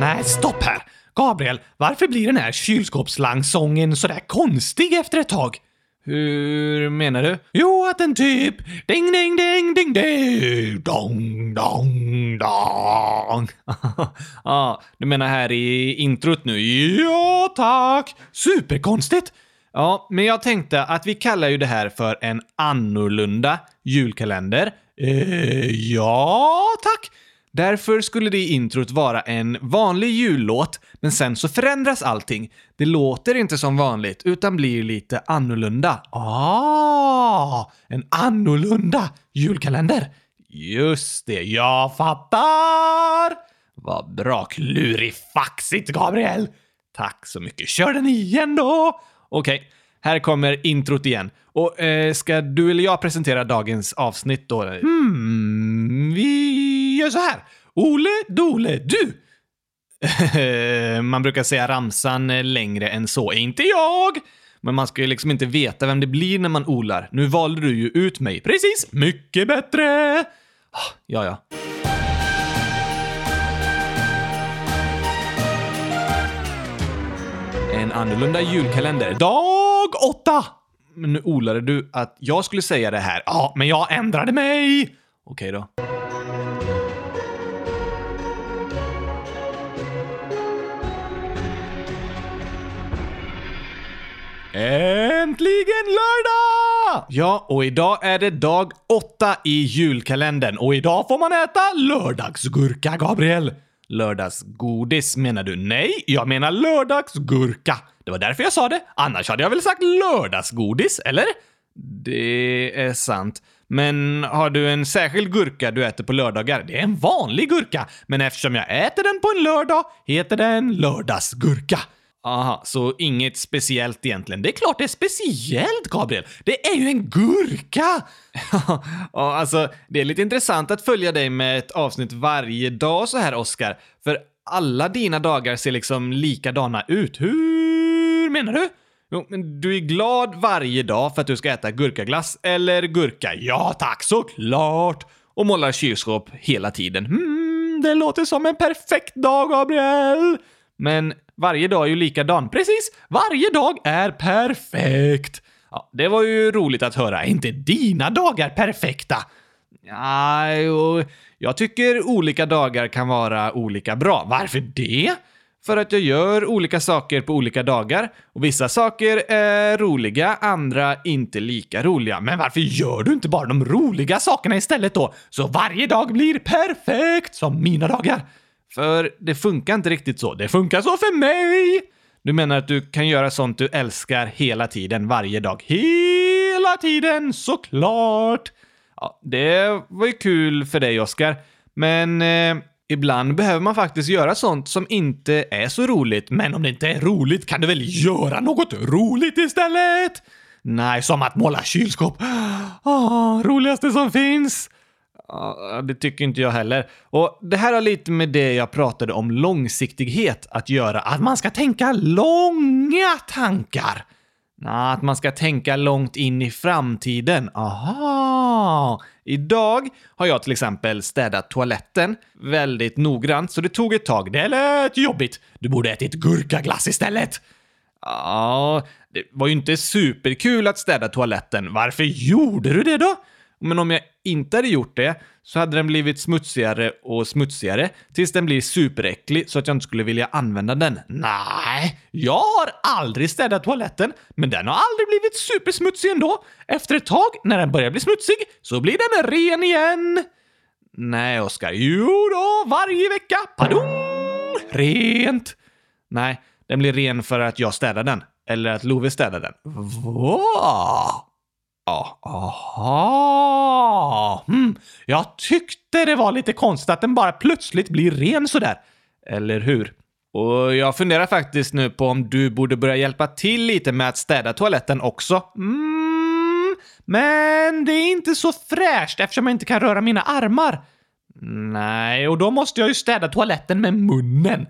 Nej, stopp här! Gabriel, varför blir den här kylskåpslangsången sådär konstig efter ett tag? Hur menar du? Jo, att den typ ding ding ding ding ding dong dong dong. Ja, du menar här i introt nu? Ja, tack! Superkonstigt! Ja, men jag tänkte att vi kallar ju det här för en annorlunda julkalender. Eh, ja, tack! Därför skulle det i introt vara en vanlig jullåt, men sen så förändras allting. Det låter inte som vanligt, utan blir lite annorlunda. Ah, en annorlunda julkalender. Just det, Jag fattar! Vad bra klurifaxigt, Gabriel! Tack så mycket. Kör den igen då! Okej, här kommer introt igen. Och eh, ska du eller jag presentera dagens avsnitt då? Hmm, vi gör så här. Ole, Dole, du! Eh, man brukar säga ramsan längre än så. Inte jag! Men man ska ju liksom inte veta vem det blir när man olar. Nu valde du ju ut mig. Precis, mycket bättre! Ah, Ja, ja. En annorlunda julkalender. Dag åtta! Men nu olade du att jag skulle säga det här. Ja, men jag ändrade mig! Okej då. Äntligen lördag! Ja, och idag är det dag åtta i julkalendern och idag får man äta Lördagsgurka, Gabriel. lördagsgodis menar du? Nej, jag menar lördagsgurka. Det var därför jag sa det. Annars hade jag väl sagt lördagsgodis, eller? Det är sant. Men har du en särskild gurka du äter på lördagar? Det är en vanlig gurka, men eftersom jag äter den på en lördag heter den lördagsgurka. Aha, så inget speciellt egentligen. Det är klart det är speciellt, Gabriel. Det är ju en gurka! ja, alltså, det är lite intressant att följa dig med ett avsnitt varje dag så här, Oscar. För alla dina dagar ser liksom likadana ut. Hur menar du? Jo, men du är glad varje dag för att du ska äta gurkaglass eller gurka. Ja tack, såklart! Och målar kylskåp hela tiden. Hmm, det låter som en perfekt dag, Gabriel! Men varje dag är ju likadan. Precis, varje dag är perfekt. Ja, det var ju roligt att höra. Är inte dina dagar perfekta? Nej, och jag tycker olika dagar kan vara olika bra. Varför det? För att jag gör olika saker på olika dagar. Och vissa saker är roliga, andra inte lika roliga. Men varför gör du inte bara de roliga sakerna istället då? Så varje dag blir perfekt som mina dagar. För det funkar inte riktigt så. Det funkar så för mig! Du menar att du kan göra sånt du älskar hela tiden, varje dag? Hela tiden, såklart! Ja, det var ju kul för dig, Oscar. Men eh, ibland behöver man faktiskt göra sånt som inte är så roligt. Men om det inte är roligt kan du väl göra något roligt istället? Nej, som att måla kylskåp. Oh, roligaste som finns. Ja, det tycker inte jag heller. Och det här har lite med det jag pratade om långsiktighet att göra. Att man ska tänka långa tankar. Nej, att man ska tänka långt in i framtiden. Aha! Idag har jag till exempel städat toaletten väldigt noggrant, så det tog ett tag. Det lät jobbigt. Du borde ätit gurkaglass istället. Ja, det var ju inte superkul att städa toaletten. Varför gjorde du det då? Men om jag inte hade gjort det så hade den blivit smutsigare och smutsigare tills den blir superäcklig så att jag inte skulle vilja använda den. Nej, jag har aldrig städat toaletten, men den har aldrig blivit supersmutsig ändå. Efter ett tag, när den börjar bli smutsig, så blir den ren igen. Nej, Oskar. Jo då, varje vecka. Padong! Rent. Nej, den blir ren för att jag städar den. Eller att Love städar den. Va? Ja, aha. Mm, Jag tyckte det var lite konstigt att den bara plötsligt blir ren sådär. Eller hur? Och jag funderar faktiskt nu på om du borde börja hjälpa till lite med att städa toaletten också. Mm, men det är inte så fräscht eftersom jag inte kan röra mina armar. Nej, och då måste jag ju städa toaletten med munnen.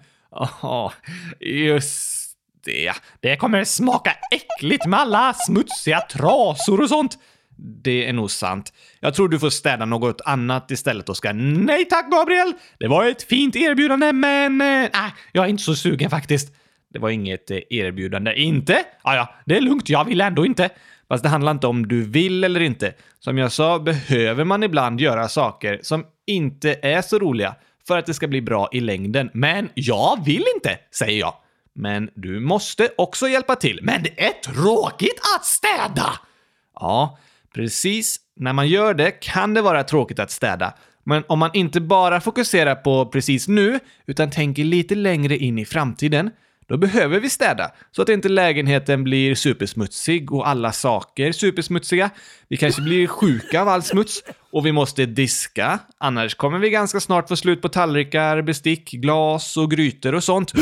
Ja, just det. Det kommer smaka äckligt med alla smutsiga trasor och sånt. det är nog sant. Jag tror du får städa något annat istället, Oskar. Nej tack, Gabriel! Det var ett fint erbjudande, men... Äh, jag är inte så sugen faktiskt. Det var inget eh, erbjudande. Inte? Ja, ja, det är lugnt. Jag vill ändå inte. Fast det handlar inte om du vill eller inte. Som jag sa behöver man ibland göra saker som inte är så roliga för att det ska bli bra i längden. Men jag vill inte, säger jag. Men du måste också hjälpa till. Men det är tråkigt att städa! Ja, precis. När man gör det kan det vara tråkigt att städa. Men om man inte bara fokuserar på precis nu, utan tänker lite längre in i framtiden, då behöver vi städa så att inte lägenheten blir supersmutsig och alla saker supersmutsiga. Vi kanske blir sjuka av all smuts och vi måste diska, annars kommer vi ganska snart få slut på tallrikar, bestick, glas och grytor och sånt.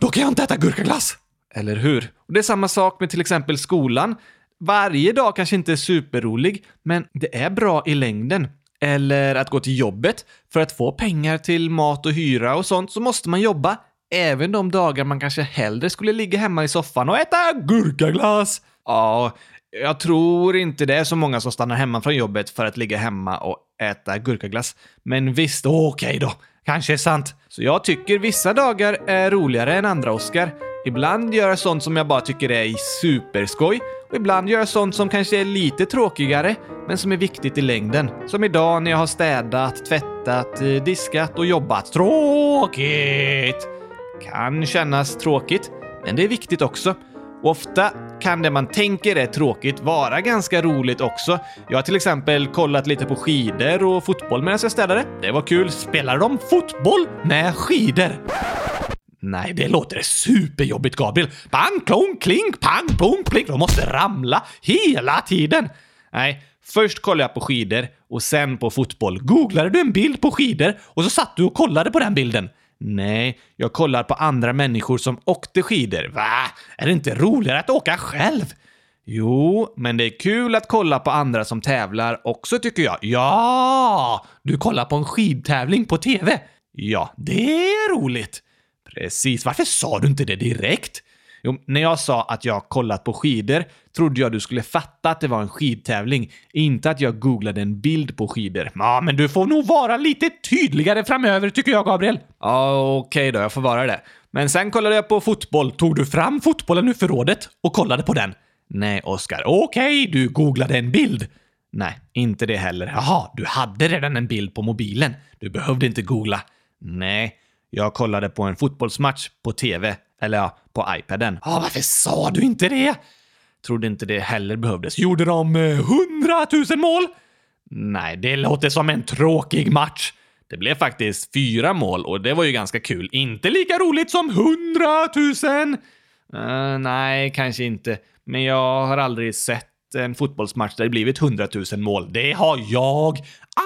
Då kan jag inte äta gurkaglass! Eller hur? Och det är samma sak med till exempel skolan. Varje dag kanske inte är superrolig, men det är bra i längden. Eller att gå till jobbet. För att få pengar till mat och hyra och sånt så måste man jobba. Även de dagar man kanske hellre skulle ligga hemma i soffan och äta gurkaglass. Ja, jag tror inte det är så många som stannar hemma från jobbet för att ligga hemma och äta gurkaglass. Men visst, okej okay då. Kanske är sant. Så jag tycker vissa dagar är roligare än andra, Oscar. Ibland gör jag sånt som jag bara tycker är superskoj och ibland gör jag sånt som kanske är lite tråkigare, men som är viktigt i längden. Som idag när jag har städat, tvättat, eh, diskat och jobbat. Tråkigt! Kan kännas tråkigt, men det är viktigt också. Och ofta kan det man tänker är tråkigt vara ganska roligt också. Jag har till exempel kollat lite på skidor och fotboll medan jag städade. Det var kul. Spelar de fotboll med skidor? Nej, det låter superjobbigt, Gabriel. Pang, klong, klink, pang, plong, plink. De måste ramla hela tiden. Nej, först kollade jag på skidor och sen på fotboll. Googlade du en bild på skidor och så satt du och kollade på den bilden. Nej, jag kollar på andra människor som åkte skidor. Va? Är det inte roligare att åka själv? Jo, men det är kul att kolla på andra som tävlar också tycker jag. Ja! Du kollar på en skidtävling på TV? Ja, det är roligt. Precis. Varför sa du inte det direkt? Jo, när jag sa att jag kollat på skidor trodde jag du skulle fatta att det var en skidtävling, inte att jag googlade en bild på skidor. Ja, men du får nog vara lite tydligare framöver tycker jag, Gabriel. Ja, okej okay då, jag får vara det. Men sen kollade jag på fotboll. Tog du fram fotbollen ur förrådet och kollade på den? Nej, Oskar. Okej, okay, du googlade en bild. Nej, inte det heller. Jaha, du hade redan en bild på mobilen. Du behövde inte googla. Nej, jag kollade på en fotbollsmatch på TV. Eller ja, på iPaden. Ja, ah, varför sa du inte det? Trodde inte det heller behövdes. Gjorde de eh, hundratusen mål? Nej, det låter som en tråkig match. Det blev faktiskt fyra mål och det var ju ganska kul. Inte lika roligt som hundratusen! Uh, nej, kanske inte. Men jag har aldrig sett en fotbollsmatch där det blivit hundratusen mål. Det har jag!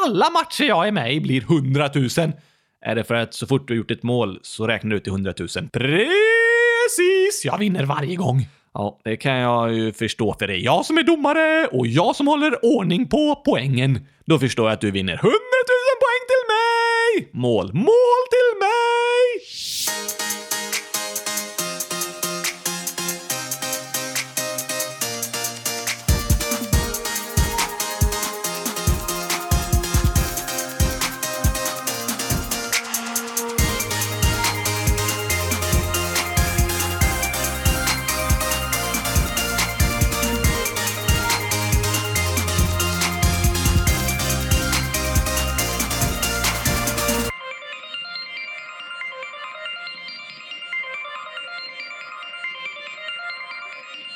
Alla matcher jag är med i blir hundratusen. Är det för att så fort du har gjort ett mål så räknar du till hundratusen? Precis! Jag vinner varje gång. Ja, det kan jag ju förstå för det är jag som är domare och jag som håller ordning på poängen. Då förstår jag att du vinner 100 000 poäng till mig! Mål, mål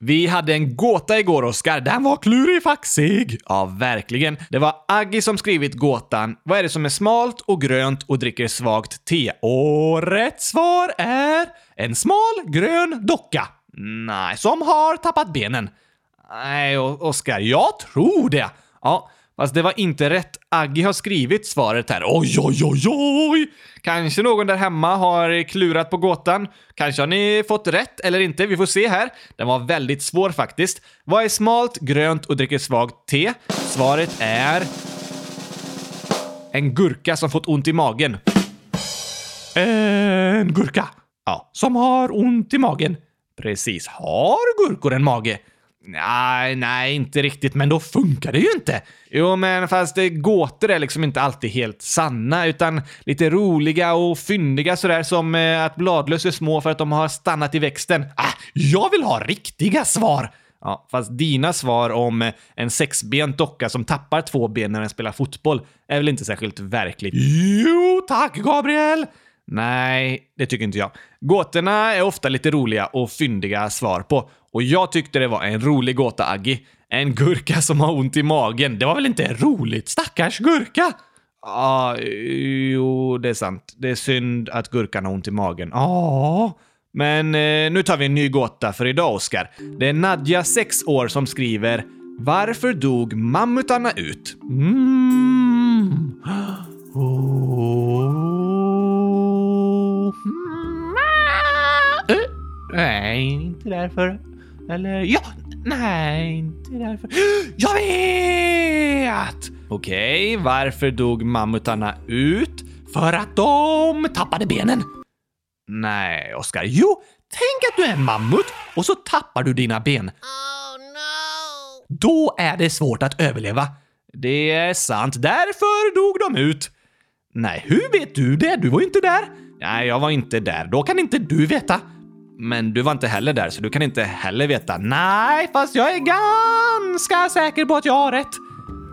Vi hade en gåta igår, Oskar. Den var klurifaxig! Ja, verkligen. Det var Aggi som skrivit gåtan. Vad är det som är smalt och grönt och dricker svagt te? Och rätt svar är en smal grön docka. Nej, som har tappat benen. Nej, Oskar, jag tror det. Ja, Fast det var inte rätt. Aggi har skrivit svaret här. Oj, oj, oj, oj! Kanske någon där hemma har klurat på gåtan. Kanske har ni fått rätt eller inte. Vi får se här. Den var väldigt svår faktiskt. Vad är smalt, grönt och dricker svagt te? Svaret är... En gurka som fått ont i magen. En gurka. Ja, som har ont i magen. Precis. Har gurkor en mage? Nej, nej, inte riktigt, men då funkar det ju inte. Jo, men fast det, gåtor är liksom inte alltid helt sanna, utan lite roliga och fyndiga sådär som eh, att bladlöss är små för att de har stannat i växten. Ah, jag vill ha riktiga svar! Ja, fast dina svar om eh, en sexbent docka som tappar två ben när den spelar fotboll är väl inte särskilt verkligt? Jo, tack Gabriel! Nej, det tycker inte jag. Gåtorna är ofta lite roliga och fyndiga svar på. Och jag tyckte det var en rolig gåta, Aggi. En gurka som har ont i magen. Det var väl inte roligt? Stackars gurka! Ja, ah, jo, det är sant. Det är synd att gurkan har ont i magen. Ja. Men eh, nu tar vi en ny gåta för idag, Oskar. Det är Nadja, 6 år, som skriver “Varför dog mammutarna ut?” Mm. Oh. Nej, inte därför. Eller ja, nej, inte därför. Jag vet! Okej, okay, varför dog mammutarna ut? För att de tappade benen. Nej, Oskar. Jo, tänk att du är en mammut och så tappar du dina ben. Oh, no. Då är det svårt att överleva. Det är sant. Därför dog de ut. Nej, hur vet du det? Du var ju inte där. Nej, jag var inte där. Då kan inte du veta. Men du var inte heller där, så du kan inte heller veta. Nej, fast jag är ganska säker på att jag har rätt.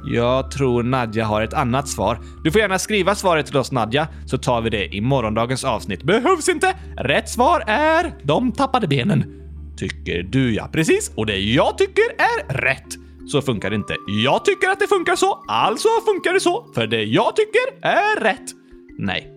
Jag tror Nadja har ett annat svar. Du får gärna skriva svaret till oss Nadja, så tar vi det i morgondagens avsnitt. Behövs inte! Rätt svar är de tappade benen. Tycker du ja, precis. Och det jag tycker är rätt. Så funkar det inte. Jag tycker att det funkar så, alltså funkar det så. För det jag tycker är rätt. Nej,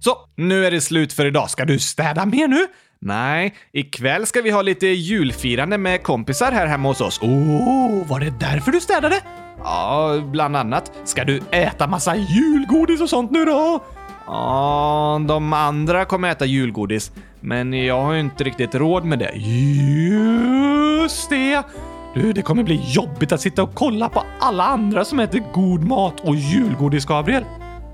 Så, nu är det slut för idag. Ska du städa mer nu? Nej, ikväll ska vi ha lite julfirande med kompisar här hemma hos oss. Oh, var det därför du städade? Ja, bland annat. Ska du äta massa julgodis och sånt nu då? Ja, de andra kommer äta julgodis, men jag har ju inte riktigt råd med det. Just det! Du, det kommer bli jobbigt att sitta och kolla på alla andra som äter god mat och julgodis, Gabriel.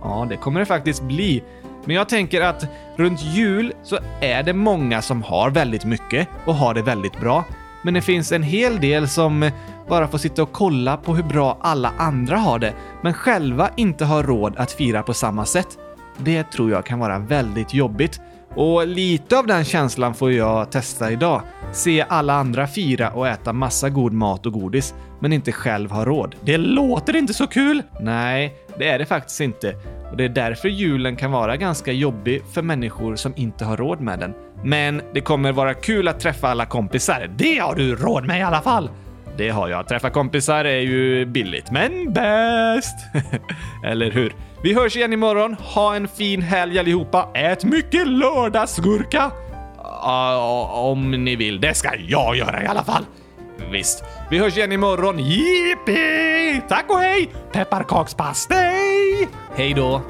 Ja, det kommer det faktiskt bli. Men jag tänker att runt jul så är det många som har väldigt mycket och har det väldigt bra. Men det finns en hel del som bara får sitta och kolla på hur bra alla andra har det, men själva inte har råd att fira på samma sätt. Det tror jag kan vara väldigt jobbigt. Och lite av den känslan får jag testa idag. Se alla andra fira och äta massa god mat och godis, men inte själv ha råd. Det låter inte så kul! Nej, det är det faktiskt inte. Och det är därför julen kan vara ganska jobbig för människor som inte har råd med den. Men det kommer vara kul att träffa alla kompisar. Det har du råd med i alla fall! Det har jag. Träffa kompisar är ju billigt, men bäst! Eller hur? Vi hörs igen imorgon. Ha en fin helg allihopa. Ät mycket lördagsgurka! Uh, om ni vill. Det ska jag göra i alla fall. Visst. Vi hörs igen imorgon. Jippi! Tack och hej! Pepparkakspastej! Hej då!